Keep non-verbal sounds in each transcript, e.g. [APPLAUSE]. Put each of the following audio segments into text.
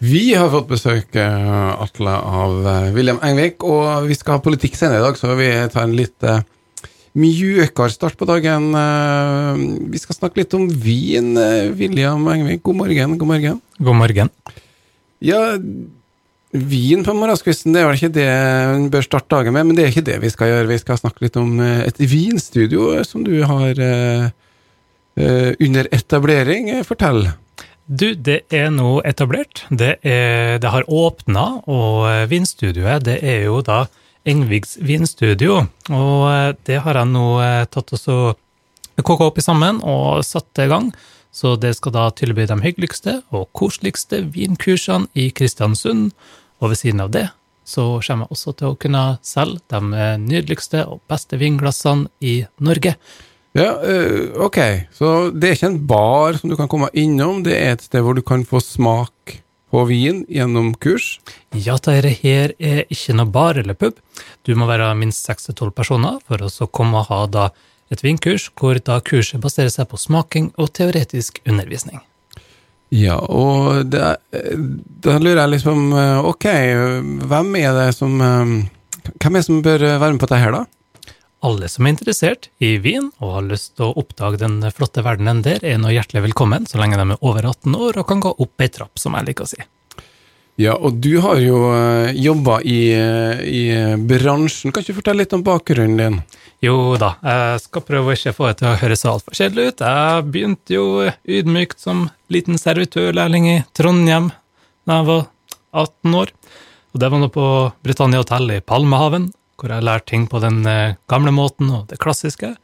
Vi har fått besøk, eh, Atle, av eh, William Engvik, og vi skal ha politikk senere i dag, så vi tar en litt eh, mjukere start på dagen. Vi skal snakke litt om vin. William Engvik, god morgen. God morgen. God morgen. Ja, vin på morgenskvisten, det er vel ikke det en bør starte dagen med, men det er ikke det vi skal gjøre. Vi skal snakke litt om et vinstudio som du har under etablering. Fortell. Du, det er nå etablert. Det, er, det har åpna, og eh, vinstudioet det er jo da Engvigs vinstudio. Og eh, det har jeg nå eh, tatt og så koka opp i sammen og satt i gang. Så det skal da tilby de hyggeligste og koseligste vinkursene i Kristiansund. Og ved siden av det så kommer jeg også til å kunne selge de nydeligste og beste vinglassene i Norge. Ja, eh, ok. Så det er ikke en bar som du kan komme innom, det er et sted hvor du kan få smak på vin gjennom kurs. Ja, dette her er ikke noe bar eller pub. Du må være minst 6-12 personer for å så komme og ha da et vinkurs, hvor da kurset baserer seg på smaking og teoretisk undervisning. Ja, og det, da lurer jeg liksom eh, Ok, hvem er det som eh, Hvem er det som bør være med på dette her, da? Alle som er interessert i vin og har lyst til å oppdage den flotte verdenen der, er nå hjertelig velkommen, så lenge de er over 18 år og kan gå opp ei trapp, som jeg liker å si. Ja, og du har jo uh, jobba i, eh, i bransjen. Kan ikke du fortelle litt om bakgrunnen din? Jo da, jeg skal prøve å ikke få det til å høres altfor kjedelig ut. Jeg begynte jo ydmykt som liten servitørlærling i Trondheim da jeg var 18 år. Og det var nå på Britannia Hotel i Palmehaven, hvor jeg lærte ting på den eh, gamle måten og det klassiske.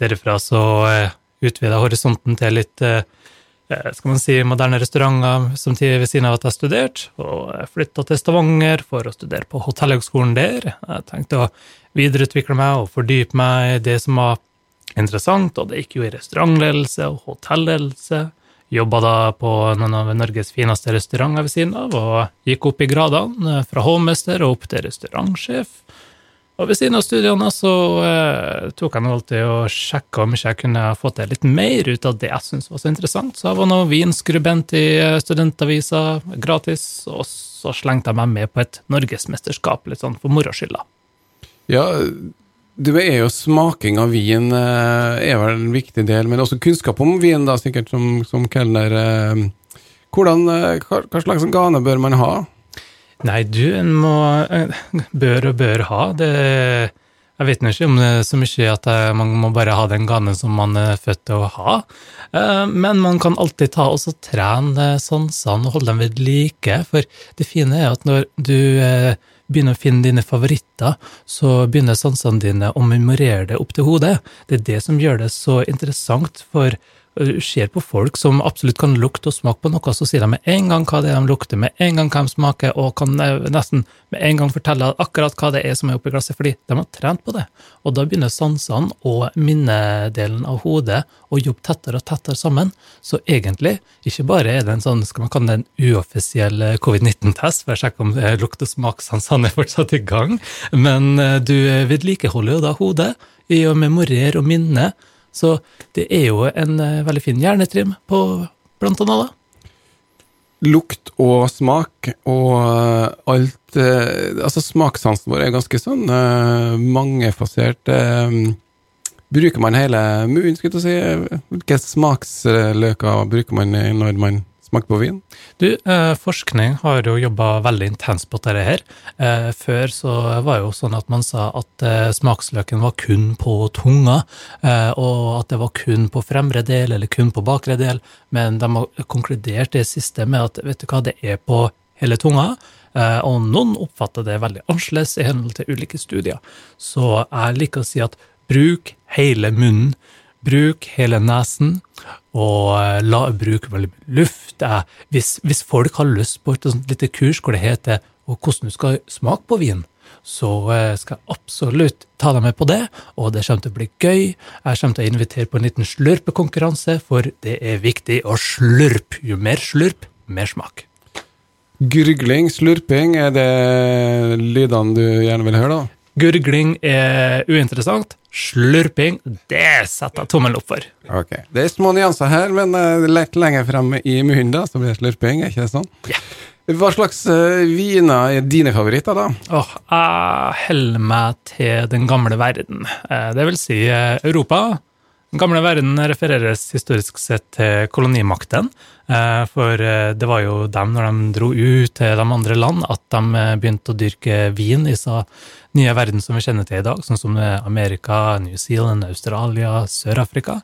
Derifra så uh, utvida horisonten til litt eh, eh, skal man si, moderne restauranter samtidig ved siden av at jeg studerte, og jeg flytta til Stavanger for å studere på hotellhøgskolen der. Jeg tenkte å videreutvikle meg og fordype meg i det som var interessant, og det gikk jo i restaurantledelse og hotelledelse. Jobba da på noen av Norges fineste restauranter ved siden av, og gikk opp i gradene, eh, fra hovmester og opp til restaurantsjef. Og ved siden av studiene så eh, tok jeg alltid og sjekka om ikke jeg kunne få til litt mer ut av det jeg syntes var så interessant. Så jeg var nå vinskrubent i eh, studentavisa, gratis, og så slengte jeg meg med på et norgesmesterskap, litt sånn for moro skyld, da. Ja, det er jo smaking av vin eh, er vel en viktig del, men også kunnskap om vin, da, sikkert som, som kelner. eh, Hvordan, hva slags gane bør man ha? Nei, du en må eh, Bør og bør ha. Det Jeg vet ikke om det er så mye at man må bare ha den ganen som man er født til å ha. Eh, Men man kan alltid ta og trene sansene og holde dem ved like. For det fine er at når du eh, begynner å finne dine favoritter, så begynner sansene dine å memorere det opp til hodet. Det er det som gjør det så interessant, for ser på folk som absolutt kan lukte og smake på noe, så sier de med en gang hva det er de lukter, med en gang hva de smaker, og kan eh, nesten med en gang fortelle akkurat hva det er som er oppi glasset, fordi de har trent på det. Og da begynner sansene og minnedelen av hodet å jobbe tettere og tettere sammen. Så egentlig, ikke bare er det en sånn, skal man kalle det en uoffisiell eh, covid-19-test, for å sjekke om eh, lukt- og smakssansene [LAUGHS] er fortsatt i gang, men du vedlikeholder jo da hodet i å memorere og minne, så det er jo en eh, veldig fin hjernetrim på blant annet da. Lukt og smak og eh, alt eh, Altså, smakssansen vår er ganske sånn mangefasert. bruker man hele munnen, skulle jeg si? Hvilke smaksløker bruker man når man smaker på vin? Du, eh, forskning har jo jobba veldig intenst på dette her. Eh, før så var det jo sånn at man sa at eh, smaksløken var kun på tunga, og at det var kun på fremre del eller kun på bakre del, men de har konkludert det siste med at vet du hva, det er på hele tunga. Og noen oppfatter det veldig annerledes i henhold til ulike studier. Så jeg liker å si at bruk hele munnen. Bruk hele nesen, og eh, la, bruk veldig mye luft. Eh, hvis, hvis folk har lyst på et sånt lite kurs hvor det heter hvordan du skal smake på vin, så eh, skal jeg absolutt ta deg med på det, og det kommer til å bli gøy. Jeg kommer til å invitere på en liten slurpekonkurranse, for det er viktig å slurpe. Jo mer slurp, mer smak. Gurgling, slurping, er det lydene du gjerne vil høre, da? Gurgling er uinteressant. Slurping, det setter jeg tommel opp for. Ok. Det er små nyanser her, men uh, litt lenger frem i munnen, da, så blir det slurping, er ikke det sånn? Ja. Hva slags eh, viner er dine favoritter, da? Åh, jeg holder meg til den gamle verden. Eh, Det vil si eh, Europa. Den gamle verden refereres historisk sett til kolonimakten. eh, For eh, det var jo dem, når de dro ut til de andre land, at de eh, begynte å dyrke vin i så nye verden som vi kjenner til i dag, sånn som Amerika, New Zealand, Australia, Sør-Afrika.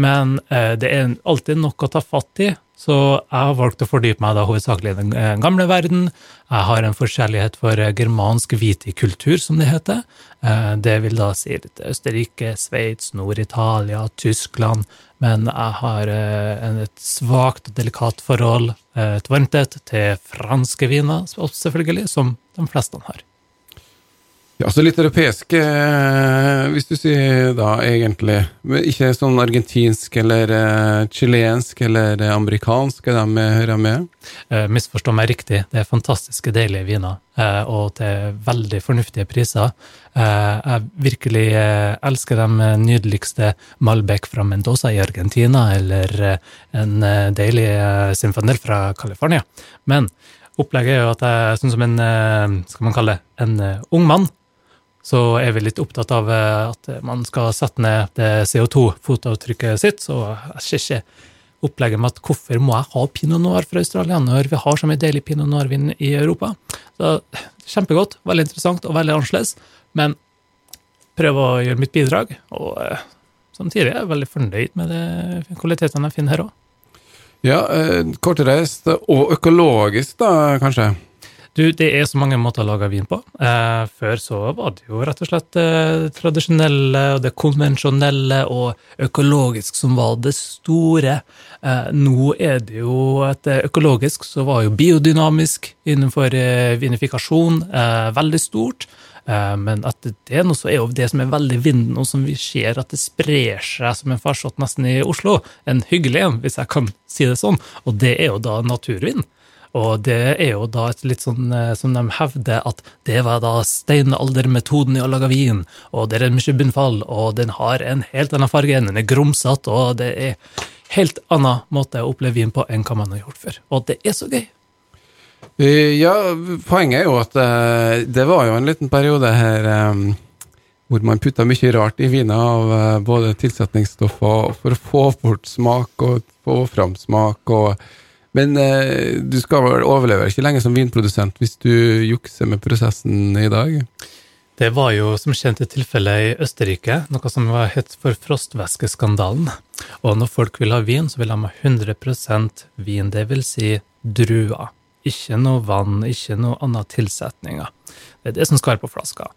Men det er alltid nok å ta fatt i, så jeg har valgt å fordype meg da hovedsakelig i den eh, gamle verden. Jeg har en forskjellighet for eh, germansk vitikultur, som det heter. Eh, Det vil da si litt Østerrike, Sveits, Nord-Italia, Tyskland. Men jeg har et svakt og delikat forhold, et varmthet, til franske viner, selvfølgelig, som de fleste har. Ja, så litt europeisk, eh, hvis du sier da egentlig. Men ikke sånn argentinsk eller eh, chilensk eller eh, amerikansk, er de hører med? Eh, Misforstå meg riktig, det er fantastiske, deilige viner, eh, og til veldig fornuftige priser. Eh, Jeg virkelig elsker de nydeligste Malbec fra Mendoza i Argentina, eller en deilig Sinfandel fra California. Men opplegget er jo at jeg sånn som en, skal man kalle det, en ung mann, så er vi litt opptatt av eh, at man skal sette ned det CO2-fotavtrykket sitt, så jeg ser ikke opplegget med at hvorfor må jeg ha pinot noir fra Australia når vi har så mye deilig pinot noir-vin i Europa. Så Kjempegodt, veldig interessant og veldig annerledes, men prøve å gjøre mitt bidrag. Og eh, samtidig er jeg veldig fornøyd med de kvalitetene jeg finner her òg. Ja, eh, kortreist og økologisk, da, kanskje? Du, det er så mange måter å lage vin på. Eh, før så var det jo rett og slett det tradisjonelle og det konvensjonelle og økologisk som var det store. Eh, nå er det jo et økologisk så var jo biodynamisk innenfor eh, vinifikasjon eh, veldig stort. Eh, men at det nå så er jo det som er veldig vinden, og som vi ser at det sprer seg som en farsott nesten i Oslo. En hyggelig en, hvis jeg kan si det sånn. Og det er jo da naturvin. Og det er jo da et litt sånn eh, som de hevder at det var da steinaldermetoden i å lage vin, og det er mye bunnfall, og den har en helt annen farge, den er grumsete, og det er helt annen måte å oppleve vin på enn hva man har gjort før. Og det er så gøy. Eh, Ja, poenget er jo at eh, det var jo en liten periode her hvor man putta mye rart i viner av både tilsetningsstoffer for å få bort smak og få fram smak. Og, men eh, du skal vel overleve ikke lenge som vinprodusent hvis du jukser med prosessen i dag? Det var jo som kjent et tilfelle i Østerrike, noe som var hett for frostvæskeskandalen. Og når folk vil ha vin, så vil de ha 100% vin, det vil si druer. Ikke noe vann, ikke noe annet tilsetninger. Det er det som skal på flaska.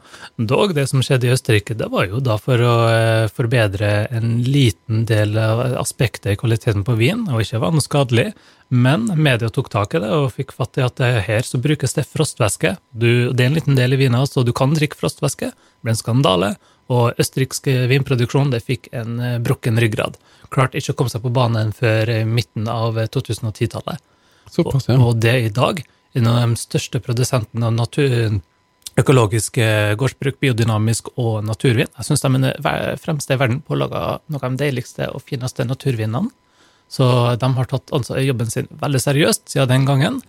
Dog, det som skjedde i Østerrike, det var jo da for å eh, forbedre en liten del av aspektet i kvaliteten på vin, og ikke var noe skadelig. Men media tok tak i det og fikk fatt i at her så brukes det frostvæske. Du, det er en liten del i vina, så du kan drikke frostvæske. Det ble en skandale. Og østerriksk vinproduksjon det fikk en eh, brukken ryggrad. Klarte ikke å komme seg på banen før eh, midten av eh, 2010-tallet. Såpass, ja. Og det i dag er en av de største produsentene av natur, økologisk eh, gårdsbruk, biodynamisk og naturvin. Jeg syns de er fremste i verden på å lage noen av de deiligste og fineste naturvinene. Så de har tatt altså, jobben sin veldig seriøst siden den gangen.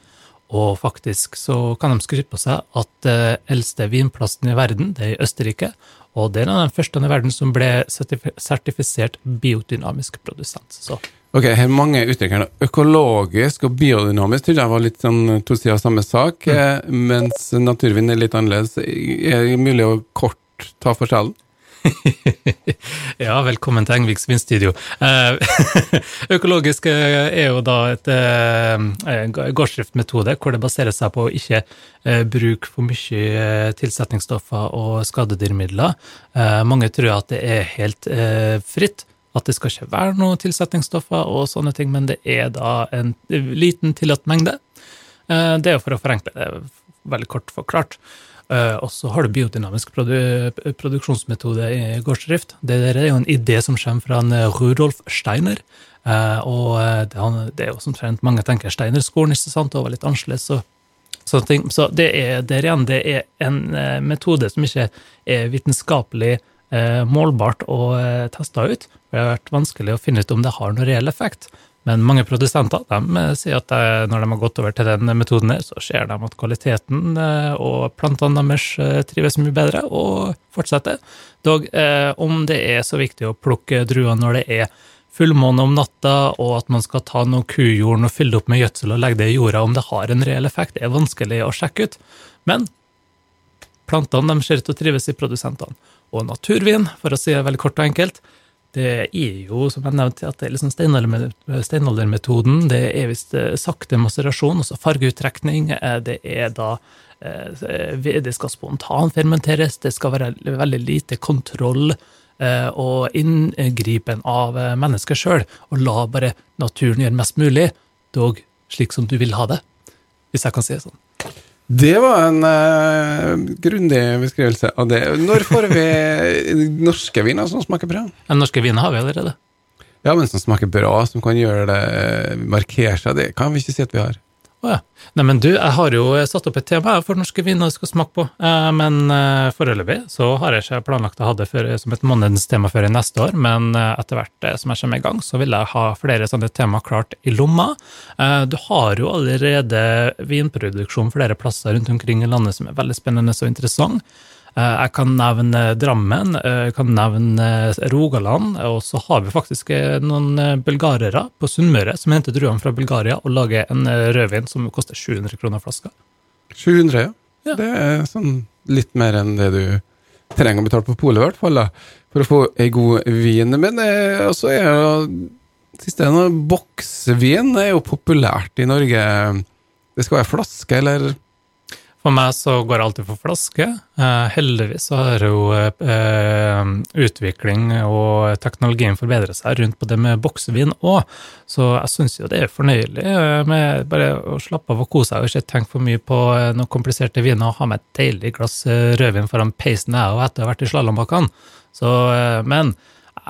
Og faktisk så kan de skryte på seg at den eldste vinplassen i verden, det er i Østerrike. Og det er den første i verden som ble sertifisert biodynamisk produsent. Så Ok, her er mange uttrykk her. Økologisk og biodynamisk tror jeg var litt sånn to sider av samme sak, mm. mens naturvin er litt annerledes. Er det mulig å kort ta forskjellen? [LAUGHS] Ja, velkommen til Engviks vinstudio. Eh, [LAUGHS] Økologisk eh, er jo da et eh, gårdsdriftmetode hvor det baserer seg på å ikke bruke for mye tilsetningsstoffer og skadedyrmidler. Mange tror at det er helt fritt, at det skal ikke være noe tilsetningsstoffer og sånne ting, men det er da en liten tillatt mengde. Det er jo for å forenkle det, veldig kort forklart. Eh, Og så har du biodynamisk produ produksjonsmetode i gårdsdrift. Det er jo en idé som kommer fra en eh, Rudolf Steiner. Eh, Og det er jo som trent mange tenker Steiner-skolen, ikke sant, og var litt annerledes. Så, sånne så det er der igjen, det er en metode som ikke er vitenskapelig målbart og testa ut. Det har vært vanskelig å finne ut om det har noen reell effekt. Men mange produsenter de eh, sier at de, når de har gått over til den metoden, så ser de at kvaliteten eh, og plantene deres eh, trives mye bedre og fortsetter. Dog om det er så viktig å plukke druer når det er fullmåne om natta, og at man skal ta noe kujorden og fylle det opp med gjødsel og legge det i jorda, om det har en reell effekt, er vanskelig å sjekke ut. Men plantene de ser ut til å trives i produsentene. Og naturvin, for å si det veldig kort og enkelt, det er jo, som jeg nevnte, at det er liksom steinaldermetoden. Det er visst eh, sakte maserasjon, altså fargeuttrekning. Eh, det er da eh, Det skal spontanfermenteres, det skal være veldig lite kontroll og inngripen av mennesket sjøl. Og la bare naturen gjøre mest mulig, dog slik som du vil ha det. Hvis jeg kan si det sånn. Det var en uh, grundig beskrivelse av det. Når får vi [LAUGHS] norske viner som smaker bra? Ja, norske viner har vi allerede. Ja, men som smaker bra, som kan gjøre det markere seg, det kan vi ikke si at vi har. Oh, ja. Nei, men du, jeg har jo satt opp et tema for norske viner du skal smake på, eh, men eh, foreløpig så har jeg ikke planlagt å ha det for, som et månedens tema før i neste år, men eh, etter hvert som jeg kommer i gang, så vil jeg ha flere sånne tema klart i lomma. Du har jo allerede vinproduksjon flere plasser rundt omkring i landet som er veldig spennende og interessant. Eh, jeg kan nevne Drammen, eh, jeg kan nevne Rogaland, og så har vi faktisk eh, noen bulgarere på Sunnmøre som henter druene fra Bulgaria og lager en rødvin som koster 700 kroner flaska. 700, ja. ja. Det er sånn litt mer enn det du trenger å betale på polet, i hvert fall, for å få ei god vin. Men også er jo siste boksvin er jo populært i Norge. Det skal være flaske, eller? For meg så går jeg alltid for flaske. Eh, heldigvis så har jo eh, utvikling og teknologien forbedret seg rundt på det med boksevin òg, så jeg syns jo det er fornøyelig eh, med bare å slappe av og kose seg og ikke tenke for mye på noen kompliserte viner og ha med et deilig glass rødvin foran peisen jeg og etter å ha vært i slalåmbakkene. Men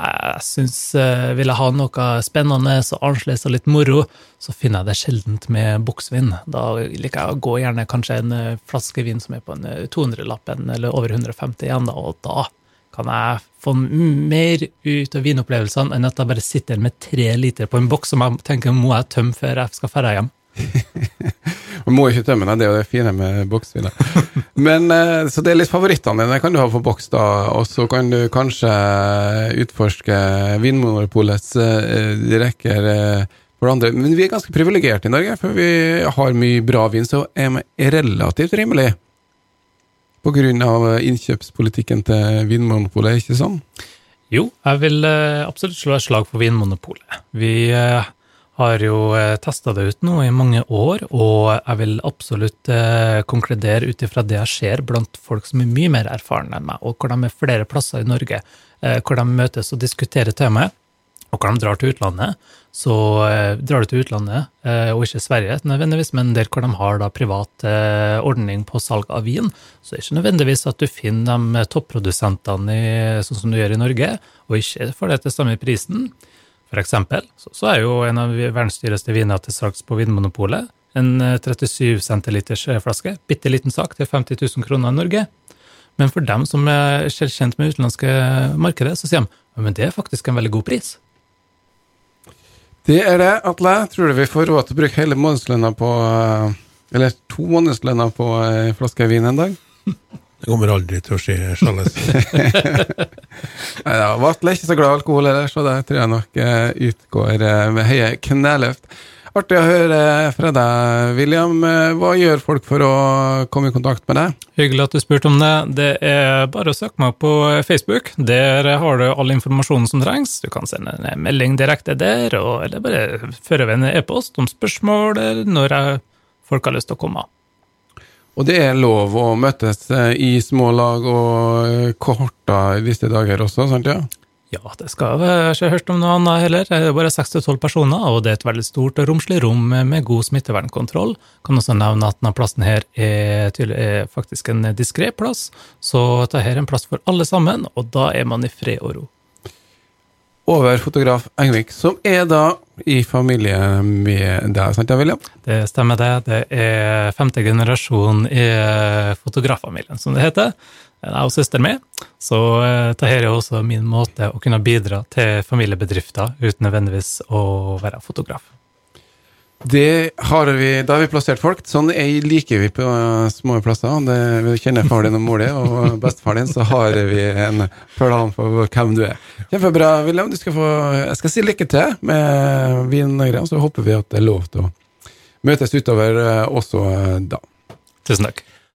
jeg syns uh, vil jeg ha noe spennende og annerledes og litt moro, så finner jeg det sjeldent med buksvin. Da liker jeg å gå gjerne kanskje en uh, flaske vin som er på en 200-lappen eh, eller over 150 igjen, da, og da kan jeg få mer ut av vinopplevelsene enn at jeg bare sitter med tre liter på en boks som jeg tenker må jeg tømme før jeg skal dra hjem. [LAUGHS] Man må ikke tømme deg, det er jo det fine med boksviner. [LAUGHS] Men, eh, så det er litt favorittene dine kan du ha for boks, da. Og så kan du kanskje utforske Vinmonopolets eh, rekker eh, for andre. Men vi er ganske privilegerte i Norge, for vi har mye bra vin, så er relativt rimelig. På grunn av innkjøpspolitikken til Vinmonopolet, ikke sånn? Jo, jeg vil absolutt slå et slag for Vinmonopolet. Vi har jo eh, testa det ut nå i mange år, og jeg vil absolutt eh, konkludere ut ifra det jeg ser blant folk som er mye mer erfarne enn meg, og hvor de er flere plasser i Norge, eh, hvor de møtes og diskuterer temaet. Og hvor de drar til utlandet, så drar du til utlandet, og ikke Sverige nødvendigvis, men der hvor de har da privat ordning på salg av vin, så er det ikke nødvendigvis at du finner de topprodusentene sånn som du gjør i Norge, og ikke får det til samme prisen. For eksempel så, så er jo en av verdens dyreste viner til salgs på Vinmonopolet en 37 eh, centiliters eh, flaske. Bitte liten sak til 50 000 kroner i Norge. Men for dem som er kjent med utenlandske markedet, så sier de men det er faktisk en veldig god pris. Det er det, Atle. Tror du vi får råd til å bruke hele månedslønna på eh, Eller to månedslønner på ei flaske vin en dag? Det kommer aldri til å skje, Charles. [LAUGHS] Vatle er ikke så glad i alkohol heller, så det tror jeg nok eh, utgår eh, med høye kneløft. Artig å høre fra deg, William. Eh, hva gjør folk for å komme i kontakt med deg? Hyggelig at du spurte om det. Det er bare å søke meg på Facebook. Der har du all informasjonen som trengs. Du kan sende en melding direkte der, eller bare føre ved en e-post om spørsmål når folk har lyst til å komme. Og det er lov å møtes eh, i små lag og eh, kohorter i disse dager også, sant ja? Ja, det skal jeg har ikke hørt om noe annet heller. Det er bare 6-12 personer, og det er et veldig stort og romslig rom med god smittevernkontroll. Kan også nevne at denne plassen her er, er faktisk en diskré plass, så dette er en plass for alle sammen, og da er man i fred og ro over fotograf Engvik, som er da i familie med deg, sant William? Det stemmer det. Det er femte generasjon i fotograffamilien, som det heter. jeg og søsteren min. Så eh, dette er også min måte å kunne bidra til familiebedrifter uten nødvendigvis å være fotograf. Det har vi, Da har vi plassert folk. Sånn er, liker vi på uh, små plasser. Det, vi kjenner far din og mor din, og [LAUGHS] bestefar din, så har vi en plan for hvem du er. Kjempebra, William. Du skal få, jeg skal si lykke til med vinen og greier, så håper vi at det er lov til å møtes utover uh, også uh, da. Tusen takk.